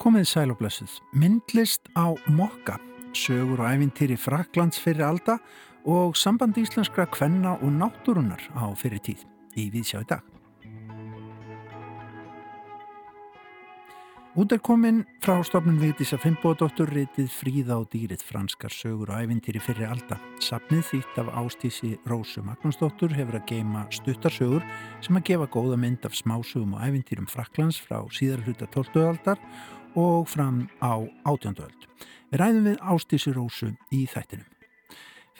Komið sæl og blessuð. Myndlist á mokka, sögur og æfintýri Fraklands fyrir alda og sambandi íslenskra kvenna og náttúrunar á fyrir tíð í Víðsjá í dag. Út er komin frá stofnun Vigdísa Fimboðdóttur reytið Fríða og dýrið franskar sögur og æfintýri fyrir alda. Sapnið þýtt af ástísi Rósu Magnúsdóttur hefur að geima stuttarsögur sem að gefa góða mynd af smásögum og æfintýrum Fraklands frá síðar hluta 12. aldar og fram á 18. öld. Við ræðum við ástísi Rósu í þættinum.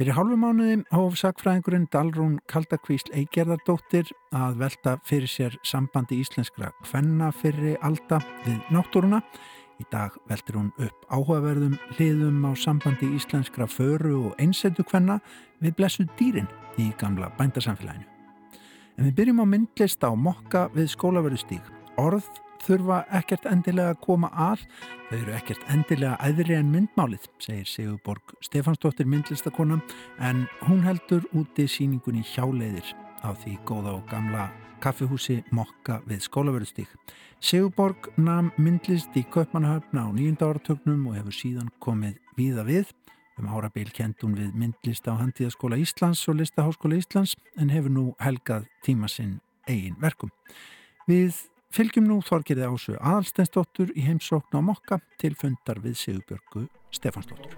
Fyrir hálfu mánuði hóf sagfræðingurinn Dalrún Kaldakvísl Eigerðardóttir að velta fyrir sér sambandi íslenskra kvenna fyrir alda við náttúruna. Í dag veltir hún upp áhugaverðum hliðum á sambandi íslenskra föru og einsettu kvenna við blessu dýrin í gamla bændasamfélaginu. En við byrjum á myndlist á mokka við skólaverðustík. Orð þurfa ekkert endilega að koma að þau eru ekkert endilega æðri en myndmálið, segir Sigurborg Stefansdóttir myndlistakona en hún heldur úti síningunni hjáleiðir á því góða og gamla kaffihúsi Mokka við skólaverðustík. Sigurborg nam myndlist í Köpmannahöfna á nýjunda áratögnum og hefur síðan komið víða við Um árabil kent hún við myndlist á Handíðaskóla Íslands og Listaháskóla Íslands en hefur nú helgað tíma sinn eigin verkum. Við Fylgjum nú Þorgirði Ásu aðalsteinsdóttur í heimsókn á Mokka til fundar við Sigurbjörgu Stefansdóttur.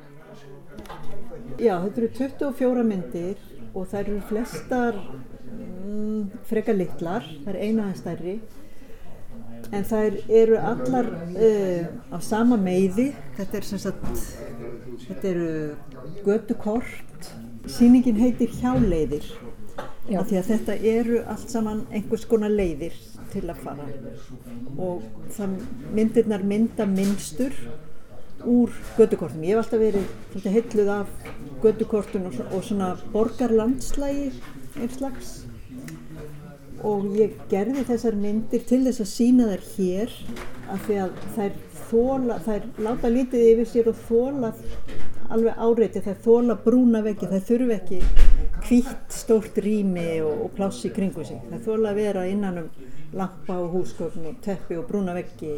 Já, þetta eru 24 myndir og það eru flestar mm, freka litlar, það er eina aðeins stærri. En það eru allar uh, á sama meiði, þetta er sem sagt, þetta eru gödukort, síningin heitir hjáleiðir af því að þetta eru allt saman einhvers konar leiðir til að fara og það myndirnar mynda minnstur úr gödukortum. Ég hef alltaf verið heitluð af gödukortun og, og svona borgarlandslægi eins slags og ég gerði þessar myndir til þess að sína þær hér af því að þær þóla, þær láta lítið yfir sér og þóla alveg áreiti, þær þóla brúna veggi, þær þurfi ekki hvitt stórt rými og, og pláss í kringu sig. Þær þóla að vera innan um lampa og húsgögn og teppi og brúna veggi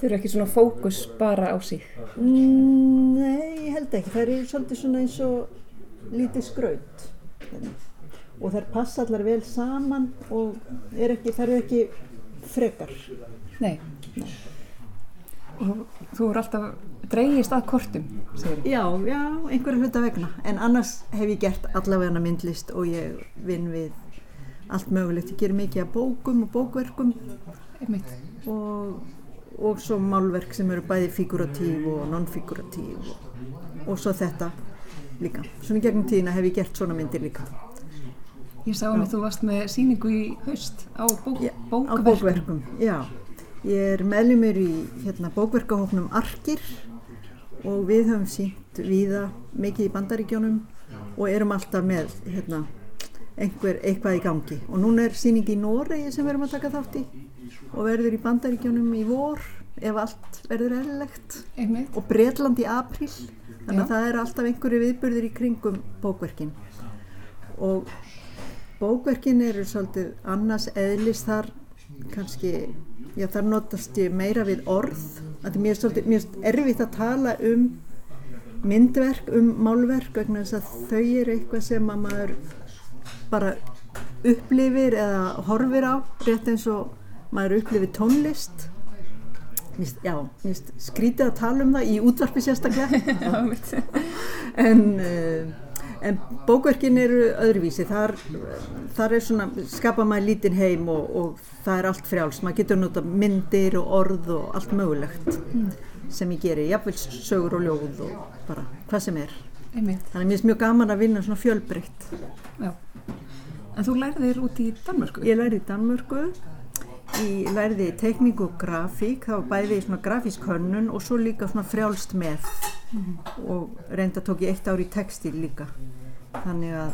Þau eru ekki svona fókus bara á sig? Mm, nei, ég held ekki. Það er svolítið svona eins og lítið skraut og þær passa allar vel saman og er ekki, þær eru ekki frekar. Nei. Nei. Og þú eru alltaf dreyjist að kortum. Já, já, einhverju hluta vegna. En annars hef ég gert allavega myndlist og ég vinn við allt mögulegt. Ég ger mikið af bókum og bókverkum og, og svo málverk sem eru bæði figuratív og non-figuratív og, og svo þetta líka. Svona gegnum tíðina hef ég gert svona myndir líka. Ég sá að þú varst með síningu í haust á, bók, já, bókverkum. á bókverkum. Já, ég er meðlumur í hérna, bókverkahóknum Arkir og við höfum sínt viða mikið í bandaríkjónum og erum alltaf með hérna einhver, eitthvað í gangi. Og núna er síning í Noregi sem við erum að taka þátt í og verður í bandaríkjónum í vor ef allt verður eðlilegt. Og Breitland í april þannig að það er alltaf einhverju viðbörður í kringum bókverkin. Og bókverkin eru svolítið annars eðlis þar kannski, já þar notast ég meira við orð að mér er er erfitt að tala um myndverk, um málverk vegna þess að þau eru eitthvað sem að maður bara upplifir eða horfir á rétt eins og maður upplifir tónlist. Mist, já, mist, skrítið að tala um það í útvarpi sérstaklega. En, uh, en bókverkin eru öðruvísi þar, þar er svona skapa maður lítinn heim og, og það er allt frjáls, maður getur nota myndir og orð og allt mögulegt mm. sem ég gerir, jáfnveil sögur og ljóð og bara hvað sem er Einmitt. þannig að mér finnst mjög gaman að vinna svona fjölbreytt Já En þú læriðir út í Danmörku? Ég læriði í Danmörku, í tekník og grafík, það var bæði svona grafísk hönnun og svo líka svona frjálst með mm. og reynda tók ég eitt ár í textil líka. Þannig að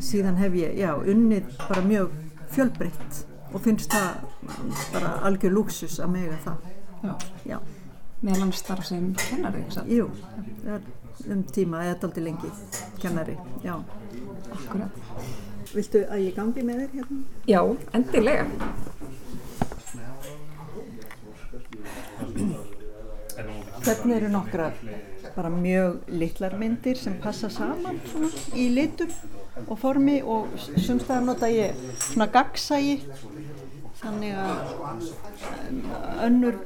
síðan hef ég, já, unnið bara mjög fjölbreytt og finnst það bara algjör lúksus að mega það. Já. já. Meðal hann starf sem kennari, ekki sann? Jú, um tíma eða daldi lengi kennari, já. Akkurat. Viltu að ég gangi með þér hérna? Já, endilega. Hvernig eru nokkrar bara mjög litlar myndir sem passa saman svona, í litum og formi og sumstaðar nota ég svona gagsægi þannig að um, önnur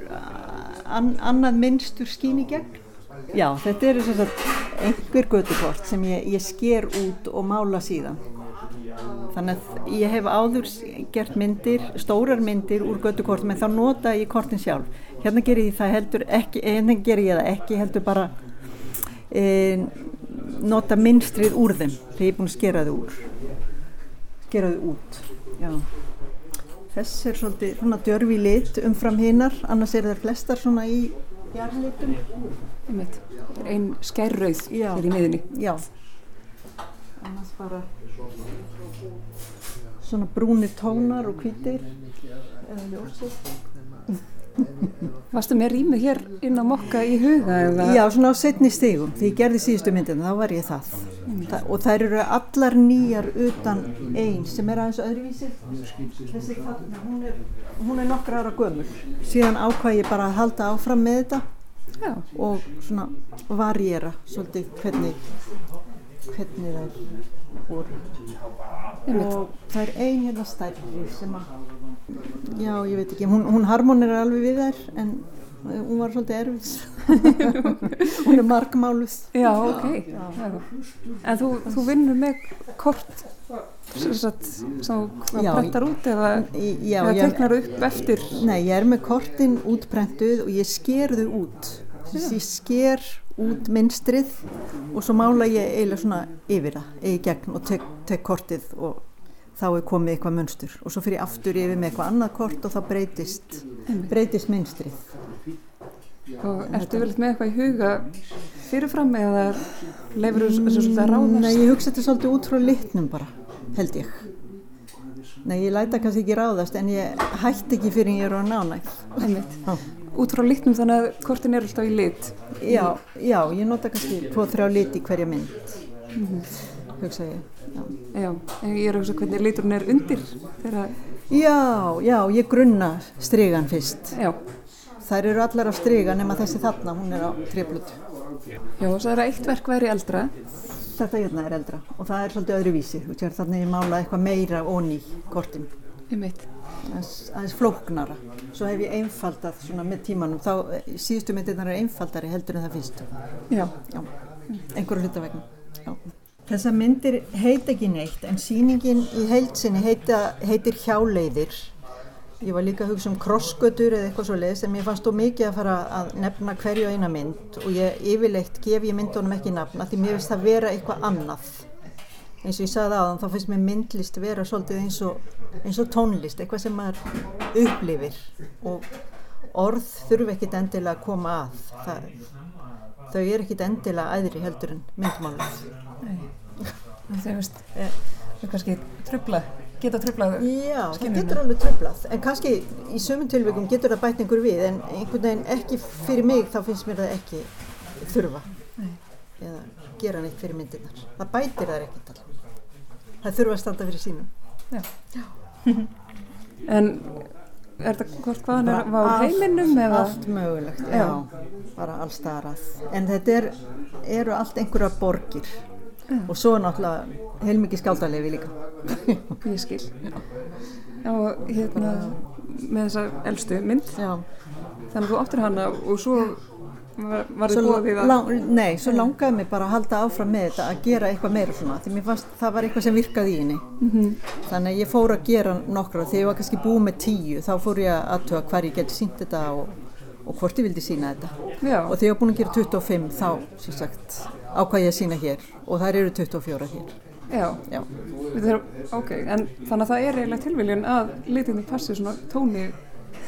an, annað minnstur skín í gegn. Já, þetta eru svona einhver gödukort sem ég, ég sker út og mála síðan. Þannig að ég hef áður gert myndir, stórar myndir úr göddukortum en þá nota ég kortin sjálf. Hérna ger ég það heldur ekki, hérna ger ég það ekki heldur bara e, nota minnstrið úr þeim þegar ég er búin að skera þau úr. Skera þau út, já. Þess er svolítið svona djörfi lit umfram hinnar, annars er það flestar svona í jarlitum. Einmitt. Einn skærrauð hér í miðinni. Já, annars bara svona brúnir tónar og hvítir eða ljósir. Varstu með rýmið hér inn á mokka í huga eða? Já, svona á setni stigum, því ég gerði síðustu myndina, þá var ég það. Þa, og þær eru allar nýjar utan einn sem er aðeins öðruvísi. Þessi hún er, hún er nokkra ára gömul. Síðan ákvað ég bara að halda áfram með þetta Já. og svona varjera svolítið hvernig, hvernig þær voru. Einmitt. Og það er ein hérna stærri sem að, já ég veit ekki, hún, hún harmonir alveg við þær en eh, hún var svolítið erfis. hún er markmáluð. Já, ok. Já. En þú, þú vinnur með kort sem prentar út eða, Já, eða ég, teknar upp eftir? nei, ég er með kortin útprentuð og ég sker þau út. Þess ég sker út mynstrið og svo mála ég eiginlega svona yfir það, eigi gegn og tek, tek kortið og þá er komið eitthvað munstur og svo fyrir aftur yfir með eitthvað annað kort og þá breytist, breytist mynstrið. Og ertu vel með eitthvað í huga fyrirfram eða leifur þú svolítið að ráðast? Nei, ég hugsa þetta svolítið út frá litnum bara, held ég. Nei, ég læta kannski ekki ráðast en ég hætti ekki fyrir ég er á nánægt. Einmitt. Út frá litnum þannig að kortin er alltaf í lit. Já, já, ég nota kannski tvo, þrjá liti í hverja mynd, hugsa ég. Já. En ég er að hugsa hvernig liturinn er undir þegar, já, já, ég grunna strigan fyrst. já. Þær eru allar á striga nema þessi þarna, hún er á treflutu. Já, og svo er það eitt verk væri eldra. Þetta hérna er eldra og það er svolítið öðruvísi. Þú sér þannig ég mála eitthvað meira onni kortin, Einmitt. aðeins, aðeins flóknara. Svo hef ég einfaldað svona með tímanum, þá síðustu myndirnar er einfaldari heldur en það fyrstu. Já, Já, einhverju hluta vegna. Já. Þessar myndir heit ekki neitt en sýningin í heilsinni heita, heitir hjáleiðir. Ég var líka að hugsa um krossgötur eða eitthvað svo leiðis en mér fannst þú mikið að fara að nefna hverju eina mynd og ég yfirleitt gef ég myndunum ekki nafna því mér finnst það vera eitthvað annað. Eins og ég sagði aðan þá finnst mér myndlist vera svolítið eins og, eins og tónlist, eitthvað sem maður upplifir og orð þurfi ekkit endilega að koma að. Það, þau eru ekkit endilega æðri heldur en myndmálið. En þau veist, þau kannski trubla, geta trublað. Já, það getur alveg tröflað, en kannski í sömum tilvægum getur það bætt einhver við, en einhvern veginn ekki fyrir mig, þá finnst mér það ekki þurfa eða gera neitt fyrir myndirnar. Það bætir þær ekkert alveg. Það þurfa að standa fyrir sínum. En er þetta hvort hvaðan er, var Allt- heiminum eða? Allt mögulegt, já, Já. bara allstaðar að. En þetta er, eru allt einhverja borgir og svo náttúrulega heilmikið skáldalefi líka. Ég skil. Já, og hérna, með þessa elstu mynd, Já. þannig að þú áttir hana og svo var, þið búið við að... nei, svo langaði mig bara að halda áfram með þetta að gera eitthvað meira svona því mér fannst það var eitthvað sem virkaði í henni þannig að ég fór að gera nokkra þegar ég var kannski búið með tíu þá fór ég að aðtöga hvar ég geti sínt þetta og, og hvort ég vildi sína þetta. Já, og þegar ég var búin að gera 25 þá sagt ákvað ég að sína hér. Og þær eru 24 hér. Já, já, við þurfum, ok, en þannig að það er eiginlega tilviljun að litinni passi svona tóni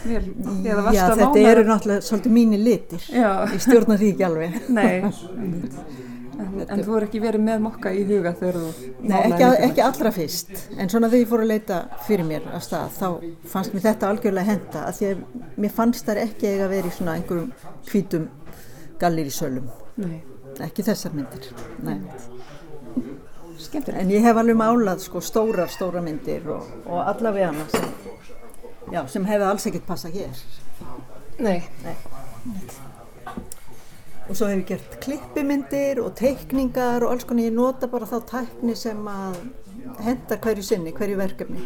vel, já þetta mála- eru náttúrulega svolítið mínir litir. Ég stjórna því ekki alveg. Nei. en, en þú er ekki verið með mokka í huga þegar þú Nei, ekki, ekki allra fyrst, en svona þegar ég fór að leita fyrir mér af stað, þá fannst mér þetta algjörlega henda, að því að mér fannst þær ekki eiga vera í svona einhverjum hvítum gallir í sölum, Nei, ekki þessar myndir, nei. Skemmtilegt. En ég hef alveg málað sko stórar, stóra myndir og, og allavega hana sem, já, sem hefði alls ekkert passa hér. Nei. Nei. Og svo hef ég gert klippimyndir og teikningar og alls konar. Ég nota bara þá tækni sem að henda hverju sinni, hverju verkefni.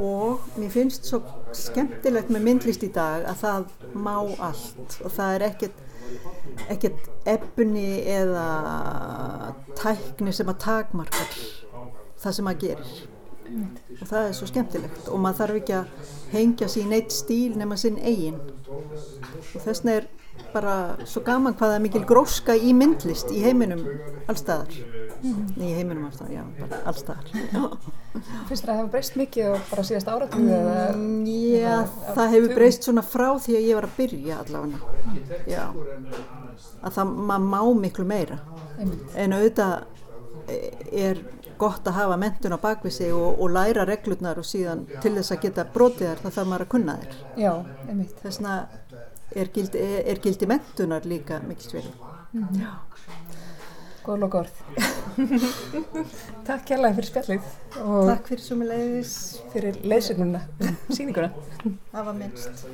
Og mér finnst svo skemmtilegt með myndlist í dag að það má allt og það er ekkert ekkert efni eða tækni sem að takmarkar það sem að gerir og það er svo skemmtilegt og maður þarf ekki að hengja sín eitt stíl nema sinn eigin og þess vegna er bara svo gaman hvaða mikil gróska í myndlist í heiminum allstaðar mm. í heiminum allstaðar, já, bara allstaðar Finnst það að hafa breyst mikið og bara síðast áratíðu eða? Mm, já, það hefur breyst svona frá því að ég var að byrja allavega. Já, að það, maður má miklu meira. En auðvitað er gott að hafa mentun á bakvið sig og, og læra reglurnar og síðan til þess að geta brotið þær þá þarf maður að kunna þær. Já, einmitt. Þess vegna er gildi, er gildi mentunar líka mikil svil mm -hmm. Góð og góð Takk kærlega fyrir spjallið Takk fyrir með leiðis fyrir leiðsögnuna síninguna Það var minnst.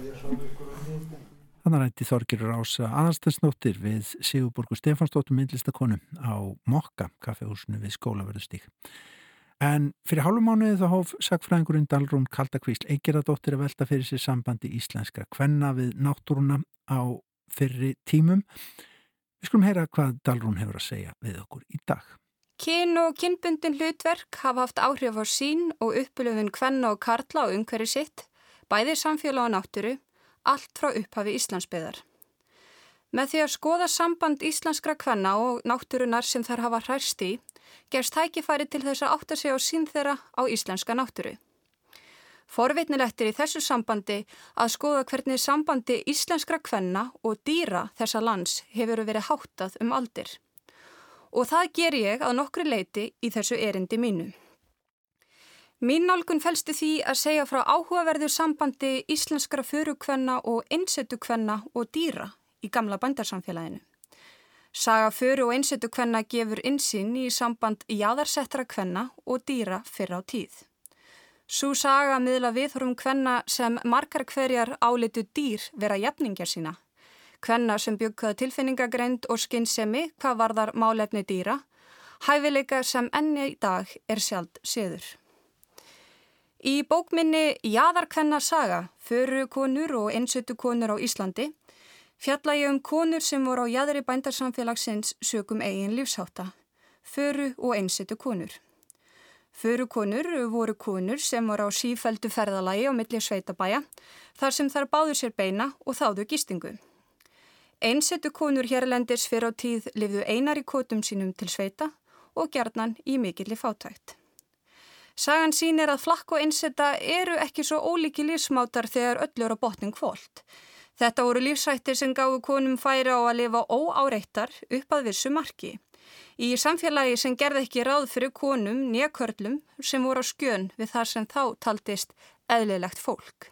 Þannig rætti Þorgirur Ása aðalstensnóttir við Sigurborgu Stefansdóttur myndlistakonu á Mokka kaffehúsinu við skólaverðustík En fyrir hálfumánuði þá hóf sagfræðingurinn Dalrún Kaldakvísl Egeradóttir að velta fyrir sér sambandi íslenskra kvenna við náttúruna á fyrri tímum. Við skulum heyra hvað Dalrún hefur að segja við okkur í dag. Kyn og kynbundin hlutverk hafa haft áhrif á sín og uppulöfun kvenna og karla á umhverju sitt, bæði samfélag og náttúru, allt frá upphafi Íslandsbyðar. Með því að skoða samband íslenskra kvenna og náttúrunar sem þær hafa hræst í, gerst tækifæri til þess að átta sig á sín þeirra á íslenska náttúru. Forvitnilegt er í þessu sambandi að skoða hvernig sambandi íslenskra kvenna og dýra þessa lands hefur verið háttað um aldir. Og það ger ég að nokkru leiti í þessu erindi mínu. Mín nálgun fælsti því að segja frá áhugaverðu sambandi íslenskra förukvenna og einsettukvenna og dýra í gamla bandarsamfélaginu. Saga föru og einsettu kvenna gefur insinn í samband jáðarsettra kvenna og dýra fyrr á tíð. Sú saga miðla viðhorum kvenna sem margar hverjar álitu dýr vera jafningjar sína. Kvenna sem byggkaði tilfinningagreind og skinnsemi hvað varðar málefni dýra, hæfileika sem enni í dag er sjálft séður. Í bókminni Jáðarkvenna saga, föru konur og einsettu konur á Íslandi, Fjalla ég um konur sem voru á jæðri bændarsamfélagsins sögum eigin lífsháta, föru og einsetu konur. Föru konur voru konur sem voru á sífældu ferðalagi á milli sveitabæja, þar sem þar báður sér beina og þáðu gistingu. Einsetu konur hérlendis fyrir á tíð lifðu einar í kótum sínum til sveita og gerðnan í mikilli fátækt. Sagan sín er að flakk og einseta eru ekki svo ólíki lífsmátar þegar öllur á botning kvólt. Þetta voru lífsættir sem gáðu konum færi á að lifa óáreittar upp að vissu marki. Í samfélagi sem gerði ekki ráð fyrir konum nýjakörlum sem voru á skjön við þar sem þá taldist eðlilegt fólk.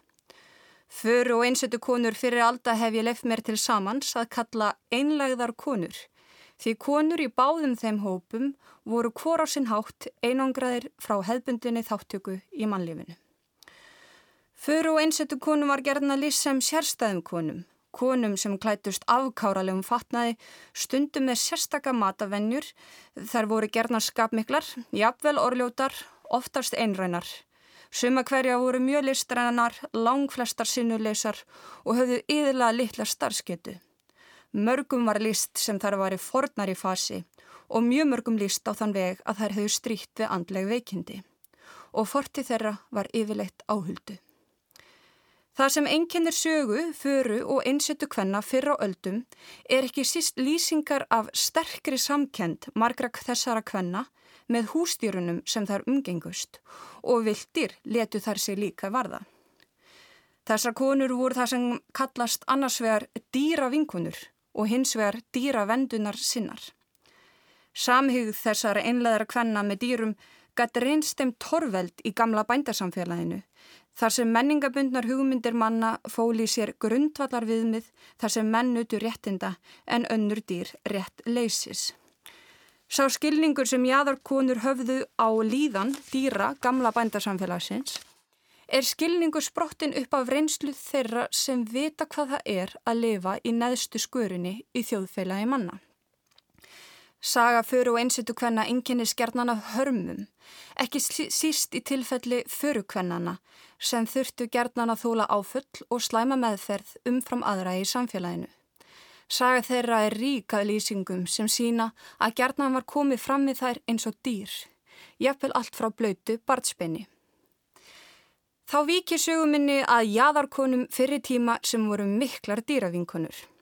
Föru og einsetu konur fyrir alda hef ég lefð mér til samans að kalla einlegðar konur. Því konur í báðum þeim hópum voru hvora sinn hátt einangraðir frá hefbundinni þáttöku í mannlifinu. Föru og einsettu konum var gerðna lýs sem sérstæðum konum, konum sem klætust afkáralegum fatnaði, stundum með sérstaka matavennjur, þar voru gerðna skapmiklar, jafnvel orljótar, oftast einrænar. Suma hverja voru mjög listrænar, langflestar sinnuleysar og höfðu yðurlega litla starfsketu. Mörgum var list sem þar var í fornar í fasi og mjög mörgum list á þann veg að þær höfðu stríkt við andleg veikindi og forti þeirra var yfirleitt áhuldu. Það sem einkennir sögu, föru og einsettu kvenna fyrra á öldum er ekki síst lýsingar af sterkri samkend margra þessara kvenna með hústýrunum sem þar umgengust og vildir letu þar sig líka varða. Þessar konur voru það sem kallast annars vegar dýra vinkunur og hins vegar dýra vendunar sinnar. Samhugð þessara einleðara kvenna með dýrum gæti reynst þeim torveld í gamla bændasamfélaginu Þar sem menningabundnar hugmyndir manna fóli sér grundvallar viðmið þar sem mennutu réttinda en önnur dýr rétt leysis. Sá skilningur sem jæðarkonur höfðu á líðan dýra gamla bændarsamfélagsins er skilningu sprottin upp af reynslu þeirra sem vita hvað það er að lifa í neðstu skörinni í þjóðfélagi manna. Saga fyrir og einsettu hvenna enginni skjarnan af hörmum, ekki síst í tilfelli fyrir hvennana sem þurftu gerðnan að þóla áfull og slæma meðferð umfram aðra í samfélaginu. Saga þeirra er ríkað lýsingum sem sína að gerðnan var komið fram við þær eins og dýr, jafnvel allt frá blöytu bartspenni. Þá vikið söguminni að jæðarkonum fyrir tíma sem voru miklar dýravinkonur.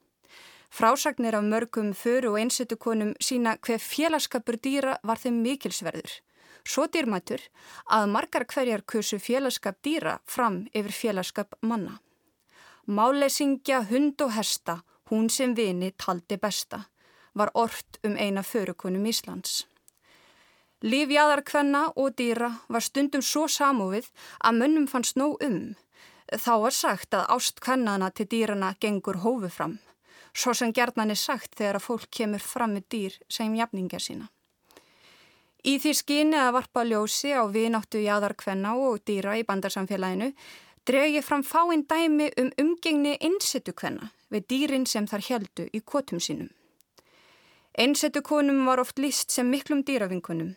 Frásagnir af mörgum föru og einsettukonum sína hver félagskapur dýra var þeim mikilsverður. Svo dýrmætur að margar hverjar kursu félagskap dýra fram yfir félagskap manna. Máleysingja, hund og hesta, hún sem vini taldi besta, var orrt um eina förukonum Íslands. Lífjæðarkvenna og dýra var stundum svo samúið að munnum fannst nóg um. Þá var sagt að ástkvennana til dýrana gengur hófu fram, svo sem gerðnan er sagt þegar að fólk kemur fram með dýr sem jafninga sína. Í því skyni að varpa ljósi á vináttu jæðarkvenna og dýra í bandarsamfélaginu dreg ég fram fáinn dæmi um umgengni einsettukvenna við dýrin sem þar heldu í kvotum sínum. Einsettukonum var oft líst sem miklum dýravinkunum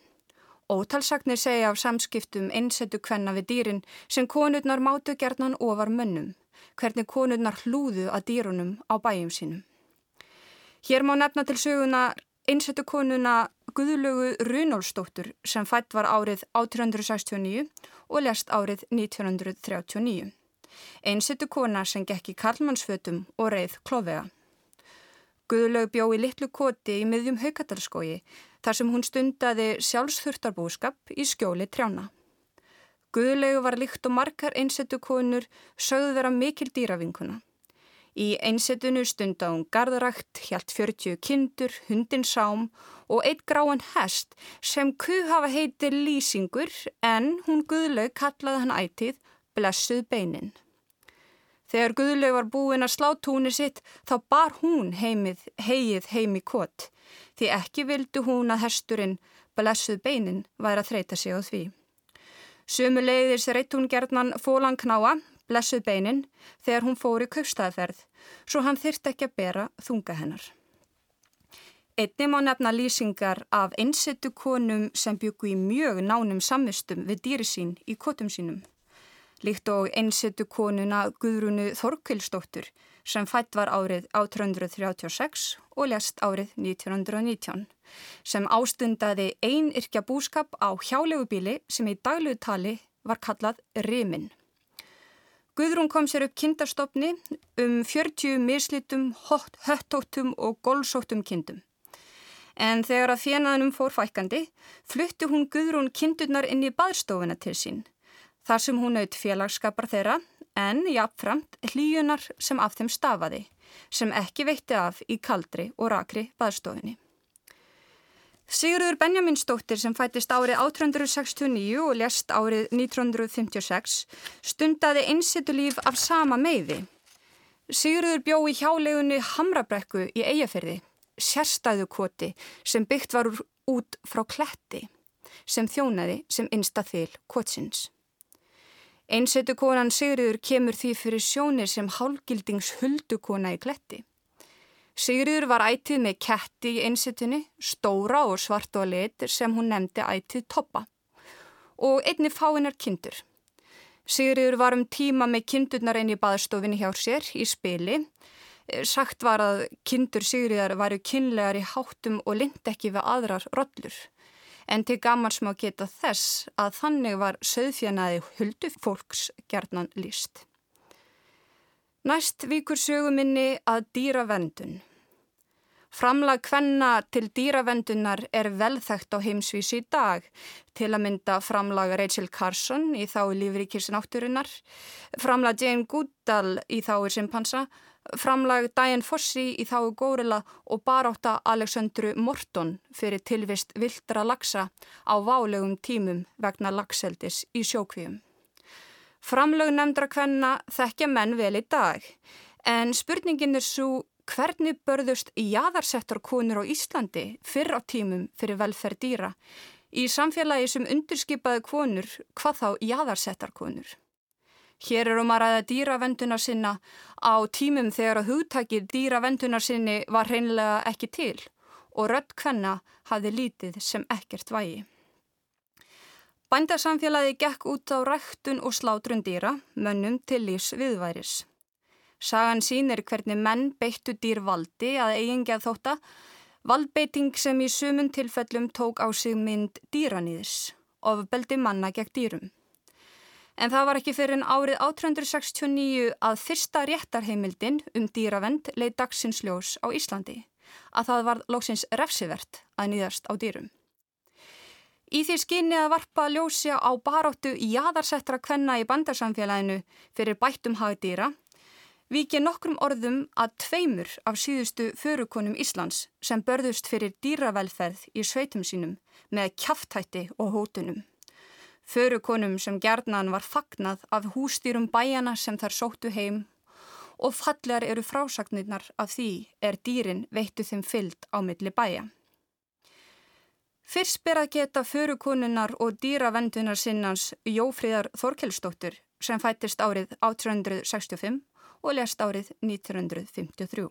Ótalsagnir segja af samskiptum einsettu kvenna við dýrin sem konurnar mátu gerðnan ofar mönnum, hvernig konurnar hlúðu að dýrunum á bæjum sínum. Hér má nefna til söguna einsettu konuna Guðlögu Runálsdóttur sem fætt var árið 1869 og lest árið 1939. Einsettu kona sem gekk í Karlmannsfötum og reið klófega. Guðlaug bjó í litlu koti í miðjum haukatalskói þar sem hún stundaði sjálfsþurftarbúskap í skjóli trjána. Guðlaug var líkt og margar einsettu konur sögðu vera mikil dýravinkuna. Í einsettunu stunda hún gardarækt, hjælt 40 kindur, hundin sám og eitt gráan hest sem kuð hafa heitir lýsingur en hún Guðlaug kallaði hann ætið blessuð beinin. Þegar Guðlaug var búin að slá túni sitt þá bar hún heimið, heið heim í kott því ekki vildu hún að hesturinn, blessuð beinin, væri að þreita sig á því. Sumu leiðis reitt hún gerðnan fólan knáa, blessuð beinin, þegar hún fór í kaupstæðferð svo hann þyrst ekki að bera þunga hennar. Einni má nefna lýsingar af einsettu konum sem byggu í mjög nánum samvistum við dýri sín í kottum sínum líkt og einsettu konuna Guðrunu Þorkilsdóttur sem fætt var árið 1836 og lest árið 1919 sem ástundaði einirkja búskap á hjálegubíli sem í daglutali var kallað Rimin. Guðrún kom sér upp kindastofni um 40 mislitum, höttóttum og gólsóttum kindum. En þegar að fjenaðnum fór fækandi, flutti hún Guðrún kindurnar inn í baðstofuna til sín þar sem hún naut félagskapar þeirra en jafnframt hlíunar sem af þeim stafaði, sem ekki veitti af í kaldri og rakri baðstofinni. Sigurður Benjaminsdóttir sem fættist árið 1869 og lest árið 1956 stundaði einsettu líf af sama meiði. Sigurður bjó í hjálegunni Hamrabrekku í Eyjafyrði, sérstæðu koti sem byggt var út frá kletti sem þjónaði sem einsta þil kotsins. Einsettu konan Sigriður kemur því fyrir sjónir sem hálgildings huldukona í kletti. Sigriður var ætið með ketti í einsettunni, stóra og svarta og lit sem hún nefndi ætið toppa og einni fáinnar kindur. Sigriður var um tíma með kindurnar einn í baðstofinni hjá sér í spili. Sagt var að kindur Sigriðar varu kynlegar í háttum og lind ekki við aðrar rollur en til gamans má geta þess að þannig var söðfjanaði huldu fólks gerðnan líst. Næst vikur söguminni að dýravendun. Framlag hvenna til dýravendunar er velþægt á heimsvísi í dag til að mynda framlag Rachel Carson í þá lífrikirsin átturinnar, framlag Jane Goodall í þá simpansa framlag Diane Fossi í þáu Górila og baráta Alexandru Morton fyrir tilvist vildra lagsa á válegum tímum vegna lagseldis í sjókvíum. Framlög nefndra hvenna þekkja menn vel í dag en spurningin er svo hvernig börðust jáðarsettar konur á Íslandi fyrr á tímum fyrir velferð dýra í samfélagi sem undurskipaði konur hvað þá jáðarsettar konur. Hér er um að ræða dýravenduna sinna á tímum þegar að hugtakið dýravenduna sinni var hreinlega ekki til og rödd kvenna hafi lítið sem ekkert vægi. Bændasamfélagi gekk út á ræktun og slátrun dýra, mönnum til lífs viðværis. Sagan sínir hvernig menn beittu dýr valdi að eigingjað þótta, valdbeiting sem í sumun tilfellum tók á sig mynd dýranýðis, ofbeldi manna gegn dýrum. En það var ekki fyrir en árið 1869 að fyrsta réttarheimildin um dýravend leið dagsins ljós á Íslandi, að það var lóksins refsivert að nýðast á dýrum. Í því skinni að varpa ljósja á baróttu í jæðarsettra kvenna í bandarsamfélaginu fyrir bættum hagi dýra, vikið nokkrum orðum að tveimur af síðustu förukonum Íslands sem börðust fyrir dýravelferð í sveitum sínum með kjáftætti og hótunum. Förukonum sem gerðnan var fagnað af hústýrum bæjana sem þar sóttu heim og fallegar eru frásagnirnar af því er dýrin veittu þeim fyllt á milli bæja. Fyrst ber að geta förukonunar og dýravendunar sinnans Jófríðar Þorkelsdóttur sem fættist árið 1865 og lest árið 1953.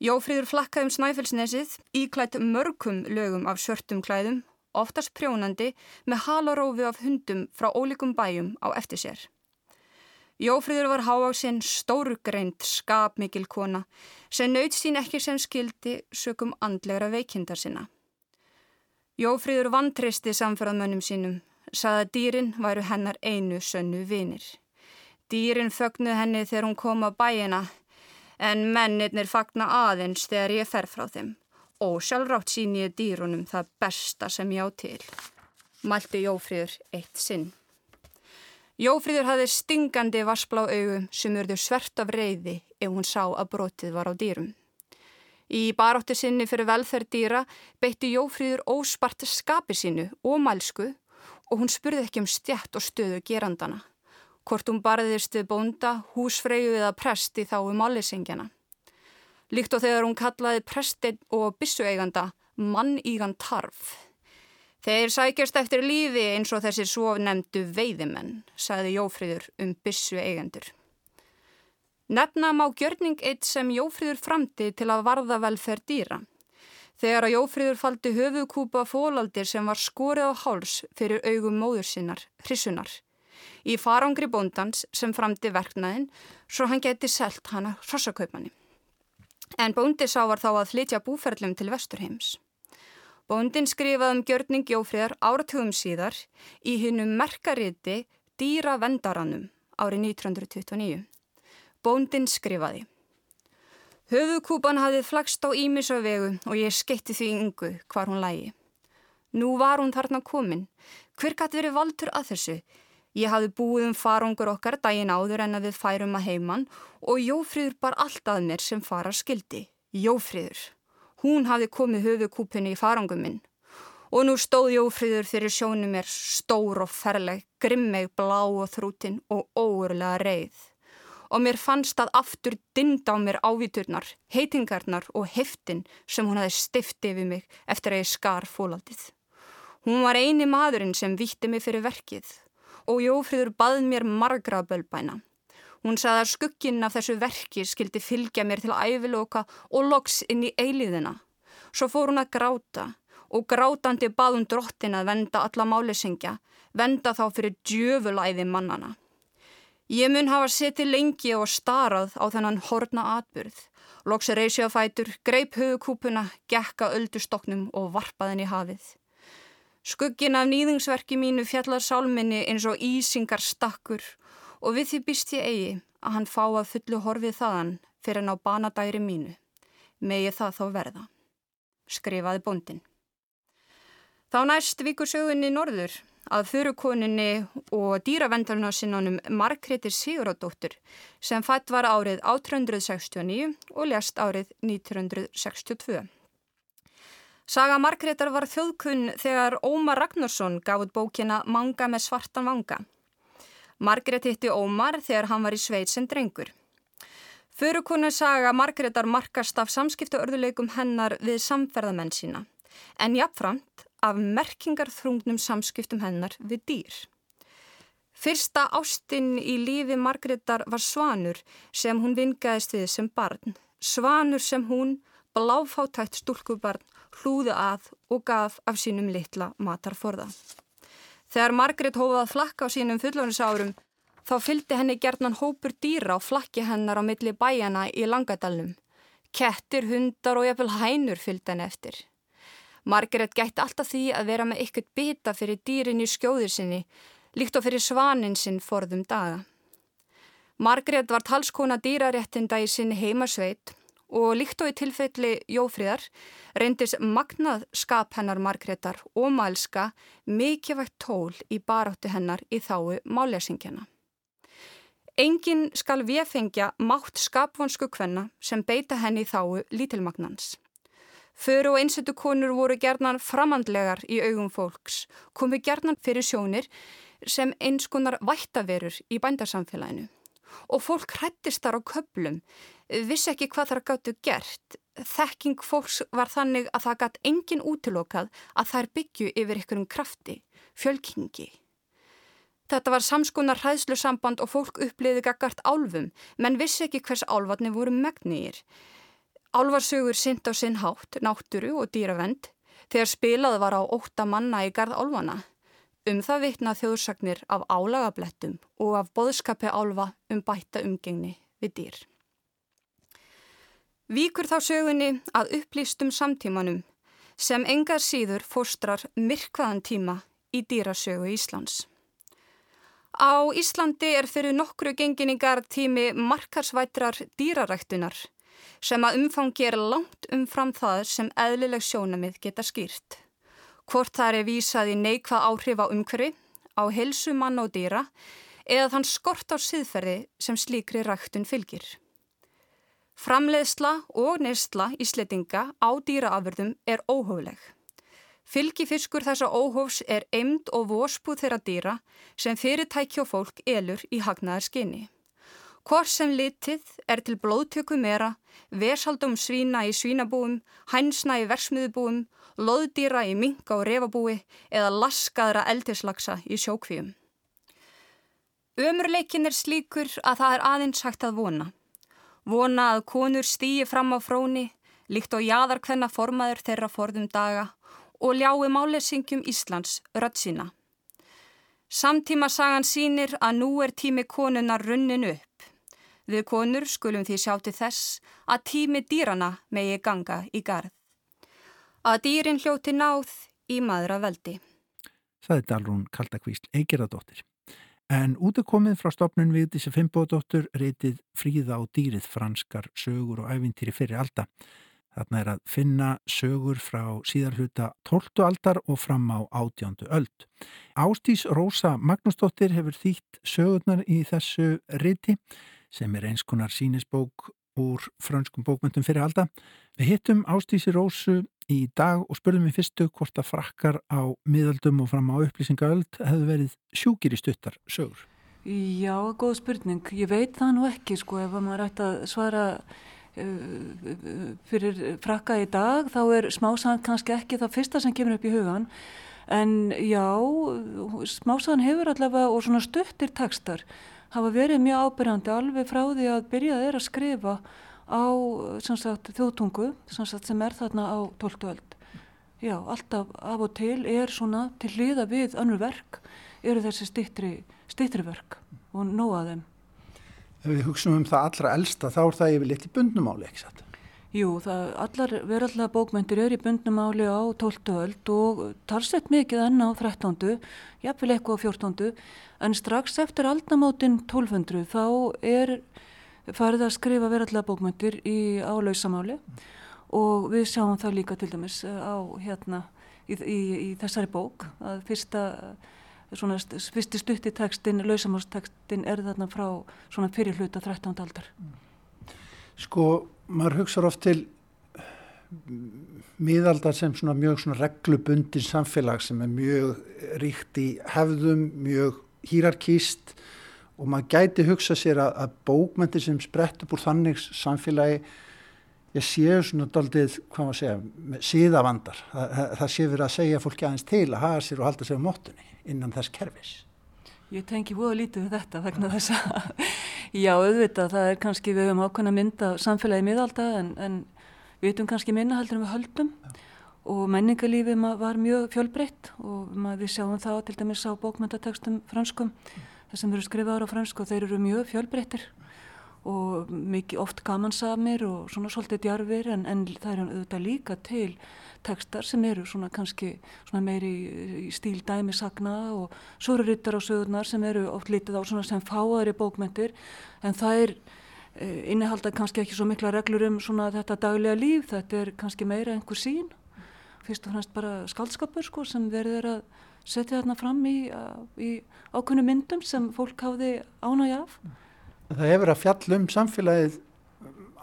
Jófríður flakkaði um Snæfellsnesið íklætt mörgum lögum af svörtum klæðum oftast prjónandi með halarófi af hundum frá ólíkum bæjum á eftir sér. Jófríður var háaksinn stórugreint skapmikil kona sem naut sín ekki sem skildi sökum andlegra veikindar sinna. Jófríður vantristi samförðamönnum sínum, saða dýrin væru hennar einu sönnu vinir. Dýrin fögnuð henni þegar hún kom á bæina en mennirnir fagna aðeins þegar ég fer frá þeim og sjálfrátt sín ég dýrunum það besta sem ég á til. Mælti Jófríður eitt sinn. Jófríður hafði stingandi vassblá augum sem urðu svert af reyði ef hún sá að brotið var á dýrum. Í baróttu sinni fyrir velferð dýra beitti Jófríður óspart skapi sínu og mælsku og hún spurði ekki um stjætt og stöðu gerandana. Hvort hún barðist við bónda, húsfreyju eða prest í þá um allisengjana líkt og þegar hún kallaði prestinn og bissueiganda mann ígan tarf. Þeir sækjast eftir lífi eins og þessi svo nefndu veiðimenn, sagði Jófríður um bissueigandur. Nefna má gjörning eitt sem Jófríður framti til að varða velferð dýra. Þegar að Jófríður faldi höfuðkúpa fólaldir sem var skorið á háls fyrir augum móður sinnar, hrissunar, í farangri bóndans sem framti verknæðin svo hann geti selt hana hrossakaupanni. En bóndi sá var þá að flytja búferlum til Vesturheims. Bóndin skrifaði um gjörning Jófríðar áratugum síðar í hinnum merkariti Dýra vendaranum árið 1929. Bóndin skrifaði Höfukúpan hafið flagst á Ímisavegu og ég skeitti því yngu hvar hún lægi. Nú var hún þarna komin. Hver gæti verið valtur að þessu? Ég hafði búið um farangur okkar daginn áður en að við færum að heiman og Jófríður bar allt að mér sem fara skildi. Jófríður. Hún hafði komið höfukúpunni í farangum minn. Og nú stóð Jófríður fyrir sjónum mér stór og ferleg, grimmeg, blá og þrútin og óurlega reið. Og mér fannst að aftur dind á mér ávíturnar, heitingarnar og heftin sem hún hafi stiftið við mig eftir að ég skar fólaldið. Hún var eini maðurinn sem vítti mig fyrir verkið og Jófríður bað mér margra bölbæna. Hún sagði að skugginn af þessu verki skildi fylgja mér til æviloka og loks inn í eiliðina. Svo fór hún að gráta og grátandi bað hún drottin að venda alla málisengja, venda þá fyrir djöfulæði mannana. Ég mun hafa setið lengi og starað á þennan horna atbyrð. Loks reysi á fætur, greip hugukúpuna, gekka öldustoknum og varpaðin í hafið. Skuggin af nýðingsverki mínu fjallar sálminni eins og ísingar stakkur og við því býst ég eigi að hann fá að fullu horfið þaðan fyrir hann á banadæri mínu. Megi það þá verða. Skrifaði bondin. Þá næst vikur sögunni norður að fyrirkoninni og dýravendalunarsinnanum Margretir Siguradóttur sem fætt var árið 1869 og lest árið 1962. Saga Margreðar var þjóðkunn þegar Ómar Ragnarsson gaf út bókina Manga með svartan vanga. Margreð hitti Ómar þegar hann var í sveit sem drengur. Förukonu saga Margreðar markast af samskipta örðuleikum hennar við samferðamenn sína, en jafnframt af merkingarþrungnum samskiptum hennar við dýr. Fyrsta ástinn í lífi Margreðar var Svanur sem hún vingaðist við sem barn. Svanur sem hún, bláfátætt stúlkubarn, hlúði að og gaf af sínum litla matarforða. Þegar Margret hófað að flakka á sínum fullónisárum þá fylgdi henni gerðnan hópur dýra á flakki hennar á milli bæjana í langadalnum. Kettir, hundar og jafnvel hænur fylgdi henni eftir. Margret gætti alltaf því að vera með ykkert bita fyrir dýrin í skjóður sinni, líkt og fyrir svanin sinn forðum daga. Margret var talskona dýraréttinda í sinni heimasveit og líkt og í tilfelli Jófríðar reyndis magnað skap hennar Margreðar og mælska mikilvægt tól í baráttu hennar í þáu málesingjana. Engin skal viðfengja mátt skapvonsku kvenna sem beita henni í þáu lítilmagnans. Föru og einsettu konur voru gerðnan framandlegar í augum fólks, komu gerðnan fyrir sjónir sem einskonar vættaverur í bændarsamfélaginu og fólk hrættist þar á köplum, vissi ekki hvað þar gáttu gert. Þekking fólks var þannig að það gatt engin útilokað að þær byggju yfir ykkurum krafti, fjölkingi. Þetta var samskonar hræðslu samband og fólk uppliði gaggart álfum, menn vissi ekki hvers álvatni voru megnir. Álvarsögur synd á sinn hátt, nátturu og dýravend, þegar spilað var á ótta manna í garð álvana. Um það vitna þjóðsagnir af álagablettum og af boðskapi álfa um bætta umgengni við dýr. Víkur þá sögunni að upplýstum samtímanum sem engar síður fóstrar myrkvaðan tíma í dýrasögu Íslands. Á Íslandi er fyrir nokkru genginingar tími markarsvætrar dýraræktunar sem að umfangi er langt umfram það sem eðlileg sjónamið geta skýrt hvort það er vísað í neikvað áhrif á umhverfi, á helsu mann og dýra eða þann skort á síðferði sem slíkri ræktun fylgir. Framleiðsla og neysla íslettinga á dýraafurðum er óhófleg. Fylgifiskur þessa óhófs er eimd og vorspúð þeirra dýra sem fyrirtæki og fólk elur í hagnaðar skinni. Hvort sem litið er til blóðtöku mera, versaldum svína í svínabúum, hænsna í versmiðubúum loðdýra í minga og refabúi eða laskaðra eldislaksa í sjókvíum. Ömurleikin er slíkur að það er aðeins hægt að vona. Vona að konur stýji fram á fróni, líkt og jáðarkvenna formaður þeirra forðum daga og ljái málesingjum Íslands rödd sína. Samtíma sagan sínir að nú er tími konunar runnin upp. Við konur skulum því sjá til þess að tími dýrana megi ganga í garð að dýrin hljóti náð í maður að veldi. Það er Dalrún Kaldakvísl Eigeradóttir. En út er komið frá stopnun við þessi fimmбóðdóttur reytið fríða á dýrið franskar sögur og ævintýri fyrir alda. Þarna er að finna sögur frá síðarhluta 12. aldar og fram á 18. öld. Ástís Rósa Magnúsdóttir hefur þýtt sögurnar í þessu reyti sem er eins konar sínisbók úr franskum bókmyndum fyrir alda. Við hittum Ástísi Rósu í dag og spurðum við fyrstu hvort að frakkar á miðaldum og fram á upplýsingaöld hefðu verið sjúkir í stuttar sögur. Já, góð spurning. Ég veit það nú ekki sko ef maður ætti að svara uh, fyrir frakka í dag þá er smásagan kannski ekki það fyrsta sem kemur upp í hugan en já, smásagan hefur allavega og svona stuttir tekstar hafa verið mjög ábyrjandi alveg frá því að byrjað er að skrifa á sagt, þjóðtungu sagt, sem er þarna á 12. öld. Já, alltaf af og til er svona til hliða við önnur verk eru þessi stittri, verk og nóa þeim. Ef við hugsaum um það allra elsta þá er það yfir litið bundnumáli, ekki satt? Jú, það allar verallega bókmyndir er í bundnumáli á 12. öld og talsett mikið enn á 13. jafnvel eitthvað á 14. en strax eftir aldamátinn 1200 þá er farið að skrifa verallega bókmyndir í álausamáli og við sjáum það líka til dæmis eh, á hérna í, í, í þessari bók að fyrsta svona fyrsti stutti tekstin, lausamálstekstin er þarna frá svona fyrir hluta 13. aldar Sko, maður hugsaður oft til miðaldar sem svona mjög svona reglubundin samfélag sem er mjög ríkt í hefðum, mjög hýrarkýst og maður gæti hugsa sér að, að bókmyndir sem sprett upp úr þannig samfélagi ég séu svona doldið, hvað maður segja, síðavandar. Það, það, það sé verið að segja fólki aðeins til að hafa sér og halda sér á móttunni innan þess kerfis. Ég tengi búið að lítið við þetta vegna þess að, já, auðvitað, það er kannski við höfum ákveðin að mynda samfélagi miðalda en, en við veitum kannski minna heldur en við höldum og menningarlífið var mjög fjölbreytt og við sjáum það til dæmis á bókmyndatekstum franskum, þessum eru skrifaður á fransku og þeir eru mjög fjölbreyttir og mikið oft gamansamir og svona svolítið djarfir en, en það er auðvitað líka til tekstar sem eru svona kannski svona meiri stíl dæmisagna og svo eru ryttar á sögurnar sem eru oft litið á svona sem fáaðri bókmentir en það er e, innihalda kannski ekki svo mikla reglur um svona þetta daglega líf, þetta er kannski meira einhver sín, fyrst og fremst bara skaldskapur sko sem verður að setja þarna fram í, í ákveðnu myndum sem fólk hafði ánægja af það hefur að fjalla um samfélagið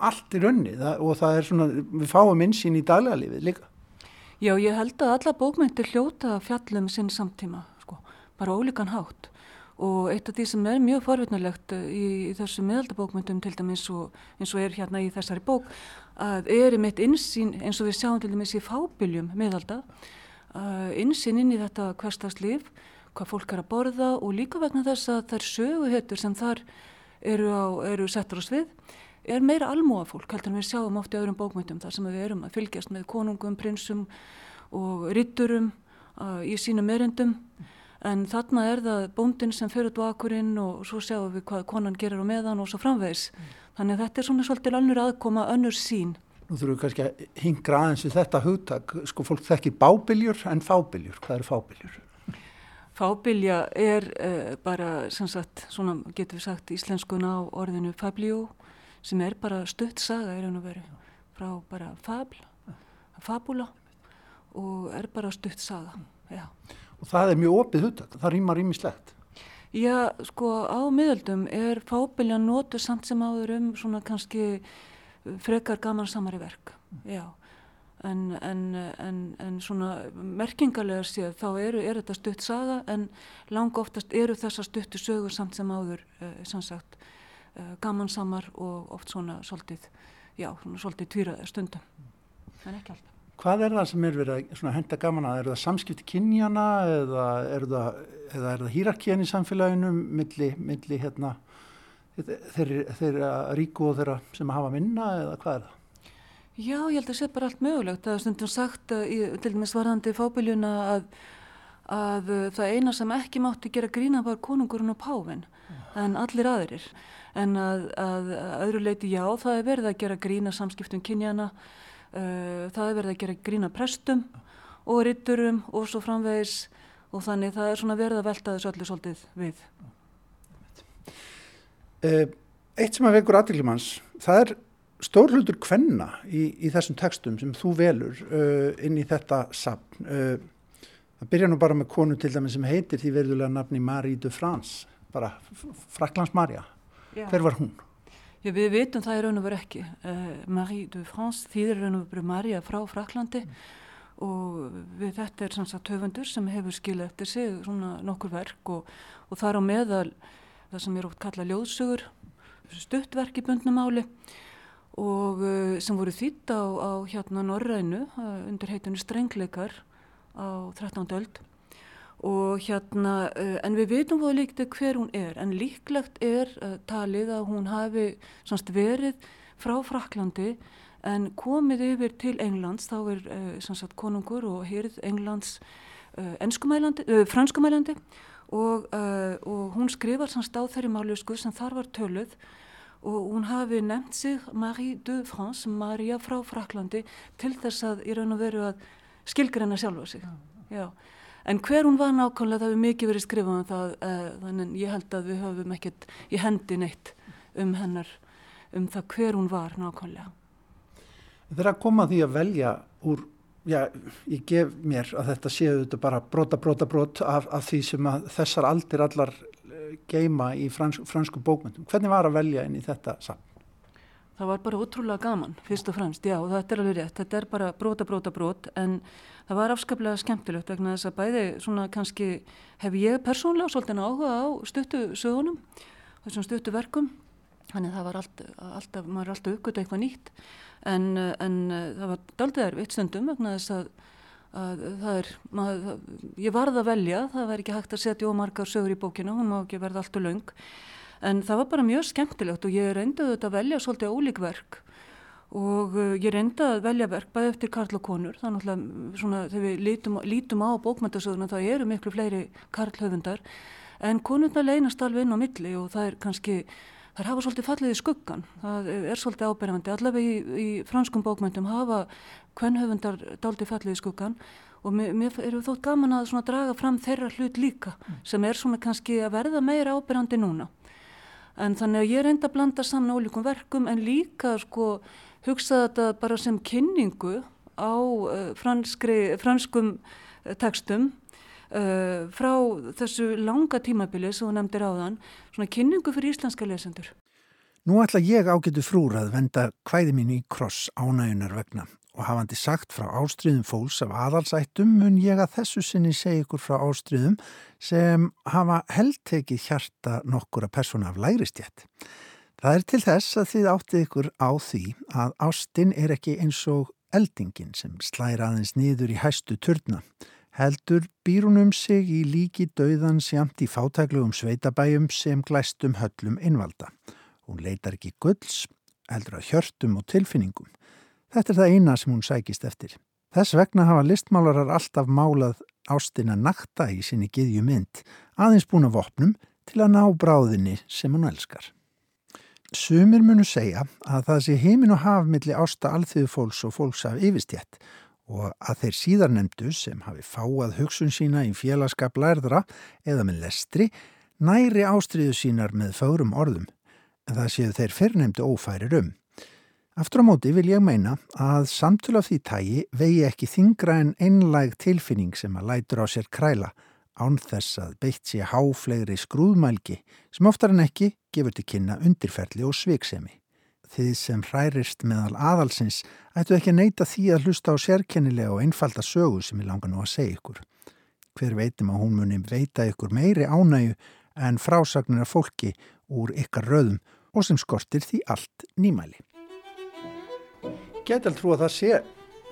allt í raunni það, og það er svona, við fáum insýn í daglegalífið líka. Já, ég held að alla bókmyndir hljóta að fjalla um sinn samtíma, sko, bara ólíkan hátt og eitt af því sem er mjög forvittnulegt eh, í, í þessu miðaldabókmyndum til dæmis og eins og er hérna í þessari bók að er í mitt insýn eins og við sjáum til dæmis í fábiljum miðalda, uh, insýn inn í þetta hverstagslíf, hvað fólk er að borða og líka vegna þess að er söguhettur sem þar eru, á, eru settur á svið er meira almúa fólk heldur en við sjáum oft í öðrum bókmyndum þar sem við erum að fylgjast með konungum, prinsum og ritturum uh, í sínum erindum en þarna er það bóndin sem fyrir út á akkurinn og svo sjáum við hvað konan gerir á meðan og svo framvegs mm. Þannig að þetta er svona svolítið önnur aðkoma, önnur sín Nú þurfum við kannski að hingra aðeins við þetta hugtak, sko fólk þekkir bábiljur en fábiljur, hvað eru fábiljur? Fábilja er uh, bara, sem sagt, svona getur við sagt íslenskuna á orðinu fablió sem er bara stutt saga er hann að vera frá bara fabl, fabula og er bara stutt saga, já. Og það er mjög opið huttak, það rýmar rýmislegt. Já, sko á miðöldum er fábilja nótu samt sem áður um svona kannski frekar gaman samari verk, já. En, en, en, en svona merkingarlega séð þá eru, er þetta stutt saga en lang oftast eru þessa stuttu sögur samt sem áður uh, sannsagt uh, gamansamar og oft svona svolítið, já, svona svolítið týraði stundum, en ekki alltaf. Hvað er það sem er verið að henda gaman að? Er það samskipti kynjana eða er það, það hýrakíðan í samfélaginu milli, milli hérna, þeirra, þeirra ríku og þeirra sem hafa minna eða hvað er það? Já, ég held að það sé bara allt mögulegt. Það er stundum sagt uh, í, til dæmis varðandi fábiljuna að, að uh, það eina sem ekki mátti gera grína var konungurinn og páfinn en allir aðrir. En að, að, öðru leiti já, það er verið að gera grína samskiptum kynjana, það er verið að gera grína prestum og ritturum og svo framvegis og þannig það er svona verið að velta þessu allir svolítið við. Eitt sem að vekur aðdegljumans, það er stór hlutur kvenna í, í þessum textum sem þú velur uh, inn í þetta sapn uh, það byrja nú bara með konu til dæmi sem heitir því verðulega nafni Marie de France bara Fraklands Marja hver var hún? Við veitum það í raun og veru ekki uh, Marie de France þýðir raun og veru Marja frá Fraklandi mm. og við þetta er sannsagt höfundur sem hefur skilja eftir sig svona nokkur verk og, og þar á meðal það sem er oft kallað ljóðsugur stuttverk í bundnumáli og uh, sem voru þýtt á, á hérna Norrænu uh, undir heitinu Strengleikar á 13. öld og hérna uh, en við veitum hvað líktið hver hún er. En líklegt er talið að hún hafi samst, verið frá Fraklandi en komið yfir til Englands. Þá er samst, konungur og hýrð Englands franskumælandi. Og, og hún skrifar samst á þeirri málusku sem þar var töluð. Og hún hafi nefnt sig Marie de France, Maria frá Fraklandi til þess að í raun og veru að skilgreina sjálfa sig. Já. En hver hún var nákvæmlega það hefur mikið verið skrifað um það uh, þannig ég held að við höfum ekkert í hendi neitt um hennar um það hver hún var nákvæmlega Þegar að koma því að velja úr já, ég gef mér að þetta séu þetta bara brota, brota, brot af, af því sem að þessar aldir allar geima í frans, fransku bókmyndum. Hvernig var að velja inn í þetta saman? Það var bara útrúlega gaman, fyrst og fremst, já, og þetta er alveg rétt. Þetta er bara brota, brota, brot, en það var afskaplega skemmtilegt vegna þess að bæði svona kannski hef ég persónlega svolítið áhuga á stuttu sögunum þessum stuttu verkum þannig það var allt, alltaf, maður er alltaf uppgötu eitthvað nýtt. En, en það var daldið erfitt stundum vegna þess að, að það er, maður, ég varð að velja, það var ekki hægt að setja ómargar sögur í bókina, hún má ekki verða allt og laung en það var bara mjög skemmtilegt og ég reyndaði þetta að velja svolítið ólík verk og uh, ég reynda að velja verk bæði eftir Karl og konur. Er náttúrulega svona þegar við lítum, lítum á bókmyndasöguna það eru miklu fleiri Karl höfundar en konurna leynast alveg inn á milli og það er kannski það hafa svolítið fallið í skuggan það er svolítið áberðandi allavega í, í franskum bókmyndum hafa hvern höfundar dálítið fallið í skuggan og mér, mér eru þótt gaman að draga fram þeirra hlut líka sem er svona kannski að verða meira áberðandi núna. En þannig að ég reynda að blanda saman ólíkum verkum en líka sko hugsa þetta bara sem kynningu á uh, franskri, franskum uh, tekstum uh, frá þessu langa tímabili sem hún nefndir áðan, svona kynningu fyrir íslenska lesendur. Nú ætla ég ágætu frúr að venda hvæði mín í kross ánægunar vegna og hafandi sagt frá ástriðum fólks af aðalsættum mun ég að þessu sinni segja ykkur frá ástriðum sem hafa heldtekið hjarta nokkura persóna af lægristjætt. Það er til þess að þið áttið ykkur á því að ástin er ekki eins og eldingin sem slæra aðeins niður í hæstu turna. Heldur býr hún um sig í líki döðans jamt í fátæklugum sveitabæjum sem glæstum höllum innvalda. Hún leitar ekki gulls, heldur að hjörtum og tilfinningum. Þetta er það eina sem hún sækist eftir. Þess vegna hafa listmálarar alltaf málað ástina nakta í sinni giðju mynd, aðeins búin af opnum til að ná bráðinni sem hún elskar. Sumir munu segja að það sé heimin og haf milli ásta alþjóðu fólks og fólks af yfirstjætt og að þeir síðar nefndu sem hafi fáað hugsun sína í félagskap lærðra eða með lestri næri ástriðu sínar með fárum orðum en það séu þeir fyrrnemdu ófærir um. Aftur á móti vil ég meina að samtölu af því tægi vegi ekki þingra en einlæg tilfinning sem að lætur á sér kræla án þess að beitt sé háflegri skrúðmælgi sem oftar en ekki gefur til kynna undirferli og sviksemi. Þið sem hærist meðal aðalsins ættu ekki að neyta því að hlusta á sérkennilega og einfalda sögu sem ég langar nú að segja ykkur. Hver veitum að hún muni veita ykkur meiri ánægu en frásagnir af fólki úr ykkar röðum og sem skortir því allt nýmæli. Gæti allt trú að það sé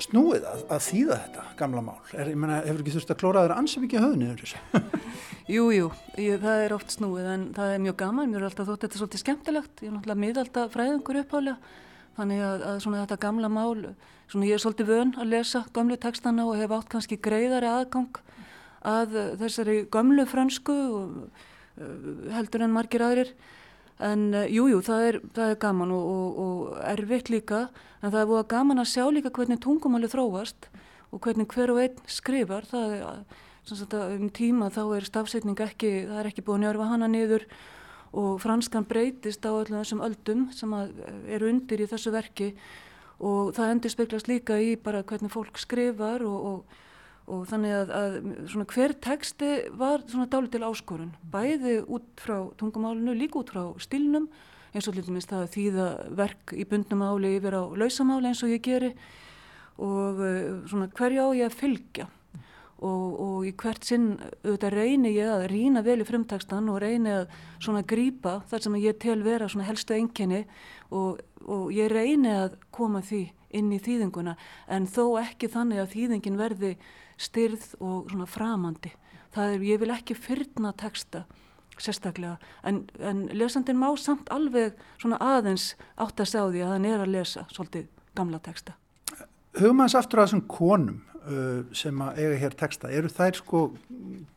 snúið að, að þýða þetta gamla mál? Er, ég menna, hefur ekki þurft að klóra þeirra ansið mikið höfni yfir þessu? Jú, það er oft snúið en það er mjög gaman, mér er alltaf þótt þetta er svolítið skemmtilegt, ég er náttúrulega miðalda fræðingur upphálega, þannig að, að svona þetta gamla mál, svona ég er svolítið vön að lesa gamlu textana og hef átt kannski greiðari aðgang að þessari gamlu fransku og uh, heldur en margir aðrir en jújú, jú, það, það er gaman og, og, og erfitt líka en það er búið gaman að sjá líka hvernig tungumáli þróast og hvernig hver og einn skrifar. Það er um tíma þá er stafsetning ekki, það er ekki búið að njörfa hana niður og franskan breytist á öllum þessum öldum sem eru undir í þessu verki. Og það endur speklast líka í bara hvernig fólk skrifar og, og, og þannig að, að hver texti var svona dálit til áskorun bæði út frá tungumálinu, líka út frá stilnum eins og líka minnst það að þýða verk í bundnum áli yfir á lausamáli eins og ég geri. Og svona hverja á ég að fylgja? Og, og í hvert sinn auðvitað reyni ég að rýna vel í frumtakstan og reyni að svona grýpa þar sem ég tel vera svona helstu enginni og, og ég reyni að koma því inn í þýðinguna. En þó ekki þannig að þýðingin verði styrð og svona framandi. Það er, ég vil ekki fyrna teksta sérstaklega en, en lesandin má samt alveg svona aðeins átt að segja á því að hann er að lesa svolítið gamla teksta. Hugum aðeins aftur að þessum konum uh, sem að eiga hér texta, eru þær sko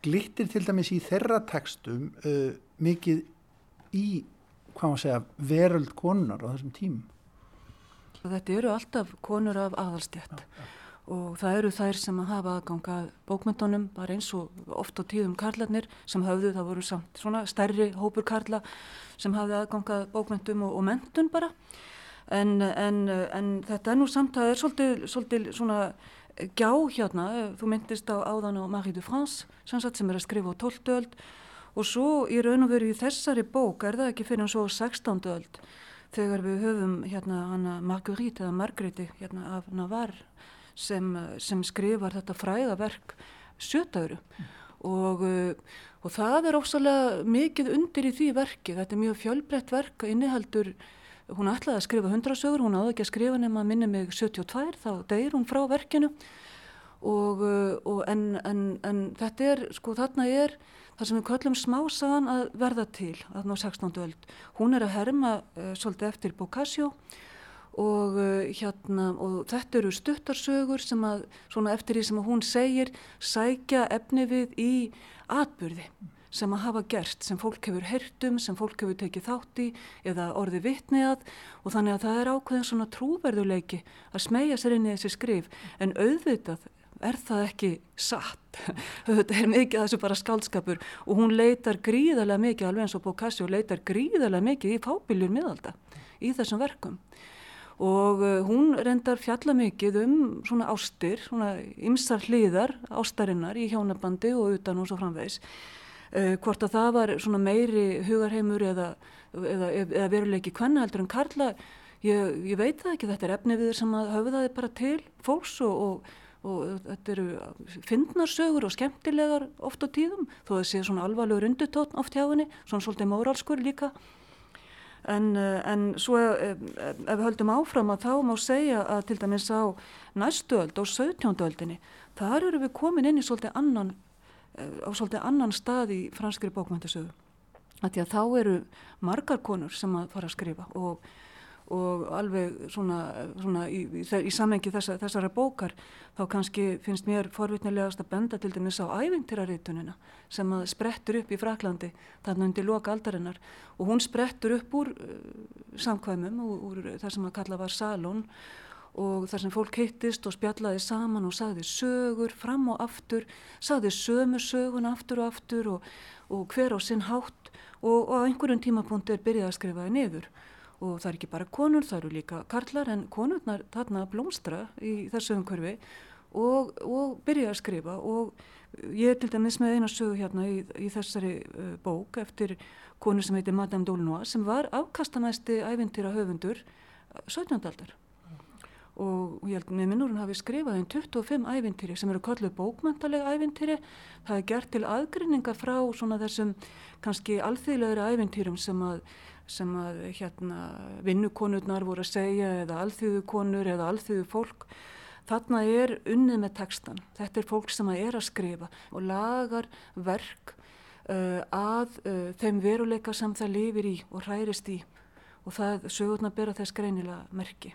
glittir til dæmis í þeirra textum uh, mikið í, hvað maður segja, veröld konunar á þessum tímum? Þetta eru alltaf konur af aðalstjætt og það eru þær sem að hafa aðganga bókmyndunum, bara eins og oft á tíðum karlarnir sem hafðu, það voru samt svona stærri hópur karla sem hafði aðganga bókmyndum og, og mentun bara en, en, en þetta er nú samt að það er svolítið, svolítið svona gjá hérna, þú myndist á áðan á Marie de France sem, sem er að skrifa á 12. öld og svo í raun og veru í þessari bók er það ekki fyrir en svo 16. öld þegar við höfum hérna hana Marguerite eða Margréti hérna af Navarre sem, sem skrifar þetta fræðaverk sjötauru mm. og, og það er ósalega mikið undir í því verki, þetta er mjög fjölbreytt verk, innihaldur, hún ætlaði að skrifa 100 sögur, hún áði ekki að skrifa nema að minna mig 72, þá deyir hún frá verkinu og, og en, en, en þetta er, sko þarna er það sem við köllum smásagan að verða til, þarna á 16. öld, hún er að herma uh, svolítið eftir Boccaccio og uh, hérna og þetta eru stuttarsögur sem að svona eftir því sem hún segir sækja efni við í atbyrði sem að hafa gert, sem fólk hefur hertum, sem fólk hefur tekið þátt í eða orði vittni að. Og þannig að það er ákveðin svona trúverðuleiki að smegja sér inn í þessi skrif. En auðvitað er það ekki satt. Þetta er mikið þessu bara skaldskapur og hún leitar gríðarlega mikið alveg eins og Boccaccio leitar gríðarlega mikið í fábiljur miðalda í þessum verkum og uh, hún reyndar fjalla mikið um svona ástir, svona ymsar hliðar ástarinnar í hjónabandi og utan og svo framvegs. Uh, hvort að það var svona meiri hugarheimur eða, eða, eða veruleiki hvenna heldur en Karla, ég, ég veit það ekki, þetta er efniviður sem að höfðaði bara til fólks og, og, og þetta eru fyndnarsögur og skemmtilegar oft á tíðum, þó að það sé svona alvarlegur undutótt oft hjá henni, svona svolítið móralskur líka En, eh, en svo ef, ef við höldum áfram að þá má segja að til dæmis á næstöld og 17. öldinni, þar eru við komin inn í svolítið annan, eh, á svolítið annan stað í franskri að þá eru margar konur sem að fara að skrifa og og alveg svona, svona í, í, í samengi þessa, þessara bókar þá kannski finnst mér forvitnilegast að benda til dæmis á ævintýraritunina sem að sprettur upp í Fraklandi þarna undir loka aldarinnar. Og hún sprettur upp úr uh, samkvæmum úr, úr það sem að kalla var salón og þar sem fólk hittist og spjallaði saman og sagði sögur fram og aftur, sagði sömu sögun aftur og aftur og, og hver á sinn hátt og, og á einhverjum tímapunkti er byrjað að skrifaði niður og það er ekki bara konur, það eru líka karlar en konurnar þarna blómstra í þessu umhverfi og, og byrja að skrifa og ég er til dæmis með eina sögu hérna í, í þessari uh, bók eftir konu sem heitir Madame Dolnois sem var afkastamæsti ævintýra höfundur 17. Uh, aldar og ég held með minnur hún hafi skrifað einn 25 ævintýri sem eru kalluð bókmæntalega ævintýri það er gert til aðgrinninga frá svona þessum kannski alþýðlegri ævintýrum sem að sem að hérna, vinnukonurnar voru að segja eða alþjóðukonur eða alþjóðu fólk. Þarna er unnið með textan. Þetta er fólk sem að er að skrifa og lagar verk uh, að uh, þeim veruleika sem það lifir í og hærist í og það sögurna bera þess greinilega merki.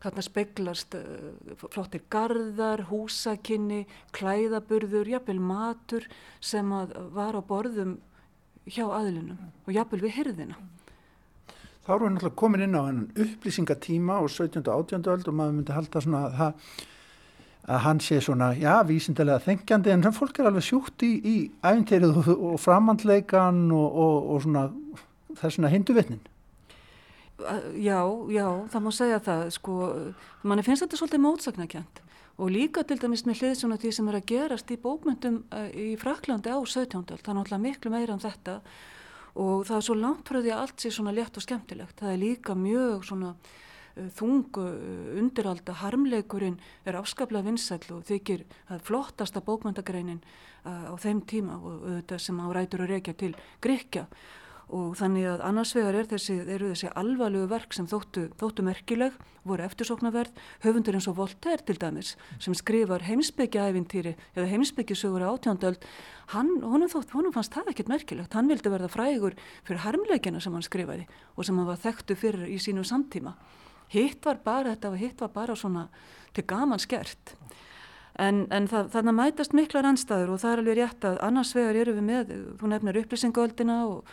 Þarna speglast uh, flottir gardar, húsakinni, klæðaburður, jafnvel matur sem var á borðum hjá aðlunum og jafnvel við hyrðina þá erum við náttúrulega komin inn á upplýsingatíma og 17. og 18. öld og maður myndi halda svona að, það, að hann sé svona, já, vísindilega þengjandi en fólk er alveg sjúkt í, í æfintýrið og, og framhandleikan og, og, og svona, það svona hinduvetnin. Já, já, það má segja það, sko, manni finnst þetta svolítið mótsagnakjönd og líka til dæmis með hlið svona því sem er að gerast í bókmyndum eh, í Fraklandi á 17. öld, það er náttúrulega miklu meira um þetta og það er svo langt frá því að allt sé svona létt og skemmtilegt. Það er líka mjög svona uh, þungu uh, undiralda harmleikurinn er afskaplega vinsæl og þykir að flottasta bókmyndagreinin uh, á þeim tíma og þetta sem á rætur að reykja til Grekja og þannig að annars vegar er þessi, eru þessi alvarlegu verk sem þóttu, þóttu merkileg, voru eftirsóknarverð, höfundur eins og Voltaire til dæmis sem skrifar heimsbyggjaævintýri eða heimsbyggjusögur á átjándöld, hann, honum, honum fannst það ekkert merkilegt, hann vildi verða frægur fyrir harmleikina sem hann skrifaði og sem hann var þekktu fyrir í sínum samtíma. Hitt var bara, þetta var hitt var bara svona til gaman skert. En, en að mætast miklar anstæður og það er alveg rétt að annars vegar eru við með, þú nefnir upplýsingöldina og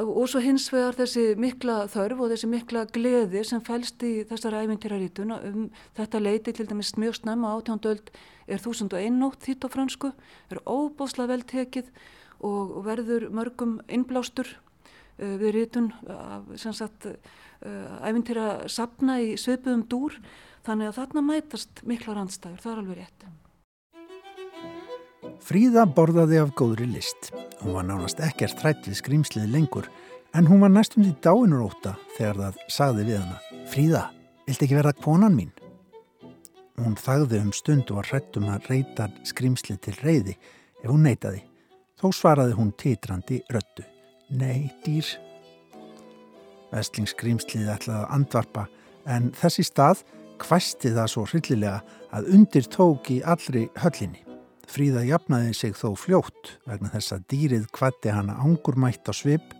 og svo hins vegar þessi mikla þörf og þessi mikla gleði sem fælst í þessari ævintýrarítuna um þetta leiti til dæmis mjög snemma átjándöld er 1001 nótt þýtt á fransku, er óbósla vel tekið og verður mörgum innblástur uh, við rítun af uh, ævintýra sapna í sveipuðum dúr þannig að þarna mætast mikla randstæður, það er alveg rétt. Fríða borðaði af góðri list. Hún var nánast ekkert hrætt við skrýmslið lengur en hún var næstum því dáinuróta þegar það sagði við hana Fríða, vilt ekki verða konan mín? Hún þagði um stund og var hrætt um að reyta skrýmslið til reyði ef hún neytaði. Þó svaraði hún titrandi röttu. Nei, dýr. Vestlingskrimslið ætlaði að andvarpa en þessi stað kvæsti það svo hryllilega að undir tók í allri höllinni. Fríða jafnaði sig þó fljótt vegna þess að dýrið kvatti hana angurmætt á svip,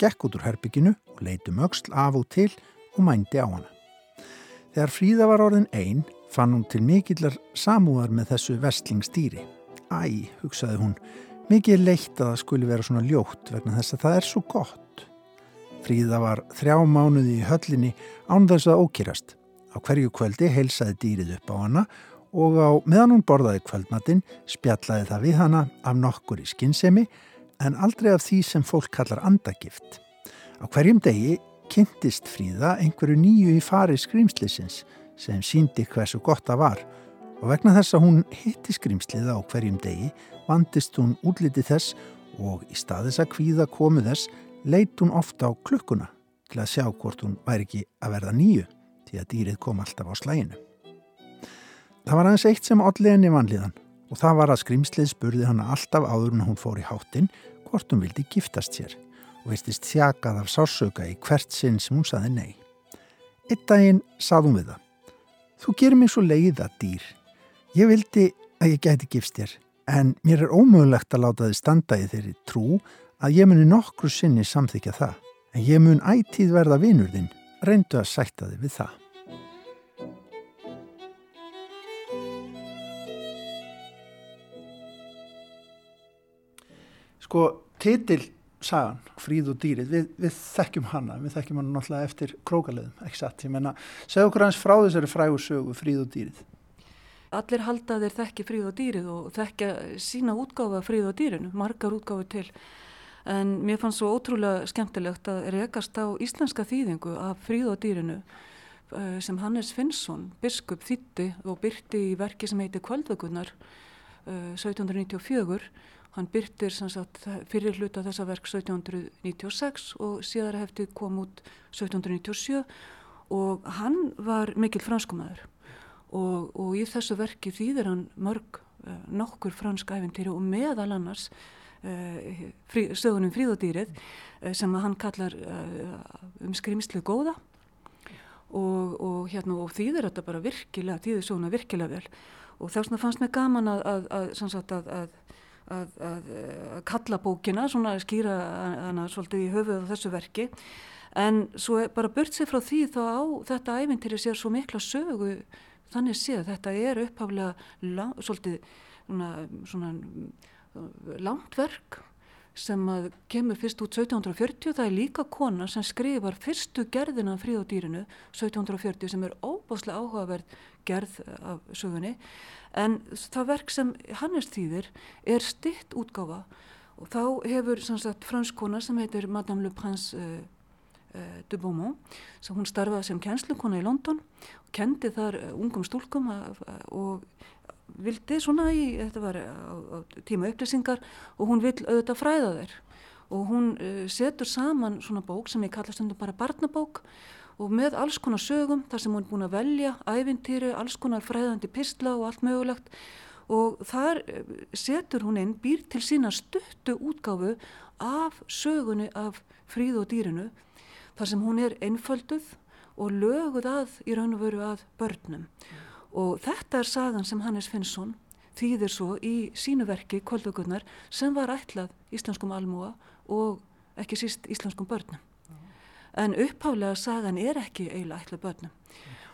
gekk út úr herbygginu og leitum auksl af og til og mændi á hana. Þegar Fríða var orðin einn fann hún til mikillar samúðar með þessu vestlingstýri. Æ, hugsaði hún, mikið leitt að það skuli vera svona ljótt vegna þess að það er svo gott. Fríða var þrjá mánuði í höllinni án þess að ókýrast. Á hverju kvöldi heilsaði dýrið upp á hana og á meðan hún borðaði kvöldmatinn spjallaði það við hana af nokkur í skinnsemi en aldrei af því sem fólk kallar andagift. Á hverjum degi kynntist Fríða einhverju nýju í fari skrýmslisins sem síndi hversu gott það var og vegna þess að hún hitti skrýmsliða á hverjum degi vandist hún útliti þess og í staðis að kvíða komu þess leit hún ofta á klukkuna til að sjá hvort hún væri ekki að verða nýju því að dýrið kom alltaf á slæginu. Það var aðeins eitt sem allir henni vanlíðan og það var að skrýmslið spurði hana alltaf áður en hún fór í háttin hvort hún vildi giftast sér og veistist þjakað af sársöka í hvert sinn sem hún saði nei. Eitt daginn sað hún við það. Þú gerir mér svo leiða dýr. Ég vildi að ég gæti gifst þér en mér er ómögulegt að láta þið standa í þeirri trú að ég muni nokkru sinni samþykja það. En ég mun ætíð verða vinur þinn, reyndu að sætta þið við það. Sko, titil sagan, Fríð og dýrið, við, við þekkjum hana, við þekkjum hana náttúrulega eftir krókaleðum, ekki satt, ég menna, segð okkur hans frá þessari frægur sögu, Fríð og dýrið. Allir halda þeir þekki Fríð og dýrið og þekkja sína útgáfa Fríð og dýrinu, margar útgáfi til, en mér fannst svo ótrúlega skemmtilegt að rekast á íslenska þýðingu af Fríð og dýrinu eh, sem Hannes Finnsson, biskup þýtti og byrti í verki sem heitir Kvöldvökunar 1794 eh, Hann byrtir sagt, fyrir hluta þessa verk 1796 og síðar hefti kom út 1797 og hann var mikil franskumæður og, og í þessu verki þýðir hann mörg uh, nokkur fransk æfintýri og meðal annars uh, frí, sögunum fríðodýrið uh, sem hann kallar um skrimslu góða. Og, og, hérna, og þýðir þetta bara virkilega, þýðir söguna virkilega vel. Og þess vegna fannst mér gaman að, að, að, að að, að, að kalla bókina, svona skýra hana svolítið í höfuð á þessu verki. En svo bara burt sér frá því þá á þetta ævintýri sér svo mikla sögu þannig séð. Þetta er upphaflega svolítið svona, svona langt verk sem kemur fyrst út 1740 það er líka kona sem skrifar fyrstu gerðina fríð á dýrinu 1740 sem er óbáslega áhugaverð gerð af sögunni en það verk sem Hannes þýðir er stitt útgáfa. Og þá hefur sagt, fransk kona sem heitir Madame Le Prince uh, uh, de Beaumont sem hún starfaði sem kjenslukona í London og kendi þar uh, ungum stúlkum og vildi svona í, þetta var á, á tíma upplýsingar og hún vil auðvitað fræða þeir og hún uh, setur saman svona bók sem ég kalla stundum bara barnabók og með alls konar sögum þar sem hún er búin að velja ævintýri, alls konar fræðandi pistla og allt mögulegt. Og þar setur hún inn, býr til sína stuttu útgáfu af sögunni af fríð og dýrinu þar sem hún er einfölduð og löguð að í raun og veru að börnum. Og þetta er sagan sem Hannes Finnsson þýðir svo í sínu verki Koldögurnar sem var ætlað íslenskum almúa og ekki síst íslenskum börnum en upphálega sagan er ekki eiginlega ætlað börnum.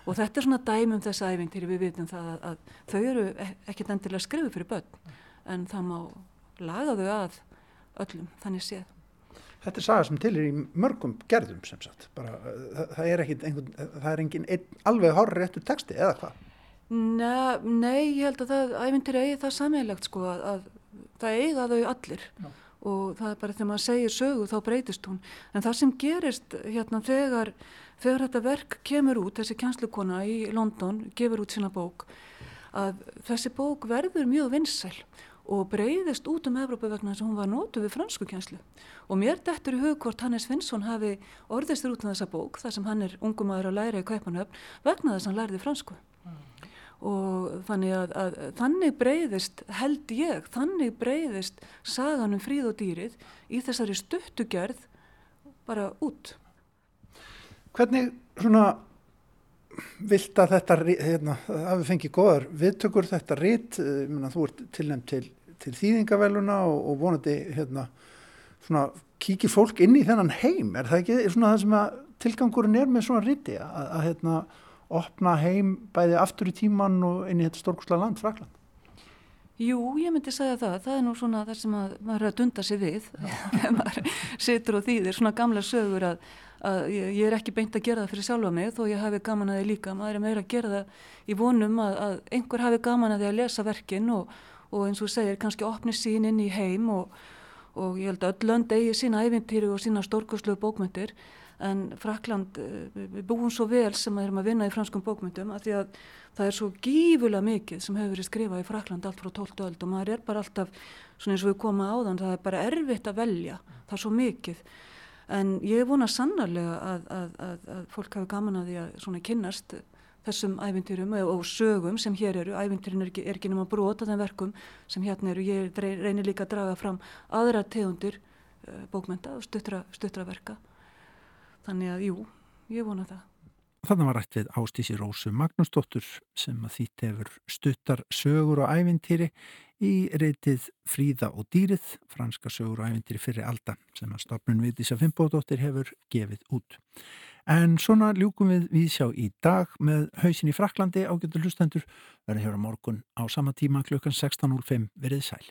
Og þetta er svona dæmum þess aðeins til við vitum það að, að þau eru e, ekkert endilega skrifu fyrir börn. En það má laga þau að öllum þannig séð. Þetta er saga sem til er í mörgum gerðum sem sagt, bara það, það er ekki einhvern, það er engin ein, alveg hárri réttu texti eða hvað? Nei, nei, ég held að það æfintir eigi það sammeilegt sko að, að það eiga þau allir. Já. Og það er bara þegar maður segir sögu þá breytist hún. En það sem gerist hérna þegar, þegar þetta verk kemur út, þessi kjænslukona í London gefur út sína bók að þessi bók verður mjög vinsæl og breyðist út um Evrópa vegna þess að hún var nótu við fransku kjænslu og mér dettur í hug hvort Hannes Finnsson hafi orðistur út um þessa bók þar sem hann er ungumæður að læra í Kaupanöfn vegna þess að hann læriði fransku og þannig að, að þannig breyðist, held ég, þannig breyðist sagan um fríð og dýrið í þessari stuttugerð bara út. Hvernig svona vilt að þetta hérna, hafi fengið góðar viðtökur þetta rít, eh, þú ert tilnæmt til, til þýðingaveluna og, og vonandi hérna, svona kíkir fólk inn í þennan heim, er það ekki svona það sem að tilgangurinn er með svona að, að, að hérna opna heim bæði aftur í tíman og inn í þetta stórkusla land, Frakland? Jú, ég myndi segja það. Það er nú svona það sem að, maður er að dunda sig við þegar maður situr og þýðir svona gamla sögur að, að ég, ég er ekki beint að gera það fyrir sjálfa mig þó ég hafi gaman að því líka. Maður er meira að gera það í vonum að, að einhver hafi gaman að því að lesa verkin og, og eins og segir kannski opni sín inn í heim og, og ég held að öll lönd eigi sína æfintýri og sína stórkuslu bókmyndir en Frakland, eh, við búum svo vel sem að erum að vinna í franskum bókmyndum að því að það er svo gífulega mikið sem hefur verið skrifað í Frakland allt frá 12. öld og maður er bara alltaf, svona eins og við komum áðan, það er bara erfitt að velja, það er svo mikið. En ég vonað sannarlega að, að, að, að fólk hafi gaman að því að svona kynnast þessum ævintýrum og sögum sem hér eru, ævintýrin er ekki, er ekki nema brot af þeim verkum sem hérna eru, ég reynir líka að draga fram aðra tegundir uh, bókmynda og stuttra, stuttra verka þannig að jú, ég vona það. Þannig var rætt við Ástísi Rósu Magnúsdóttur sem að þýtt hefur stuttar sögur og ævintýri í reytið Fríða og dýrið, franska sögur og ævintýri fyrir alda sem að stopnun við Dísa Fimboðdóttir hefur gefið út. En svona ljúkum við við sjá í dag með hausin í Fraklandi ágættu hlustendur verður hér á morgun á sama tíma klukkan 16.05 verið sæl.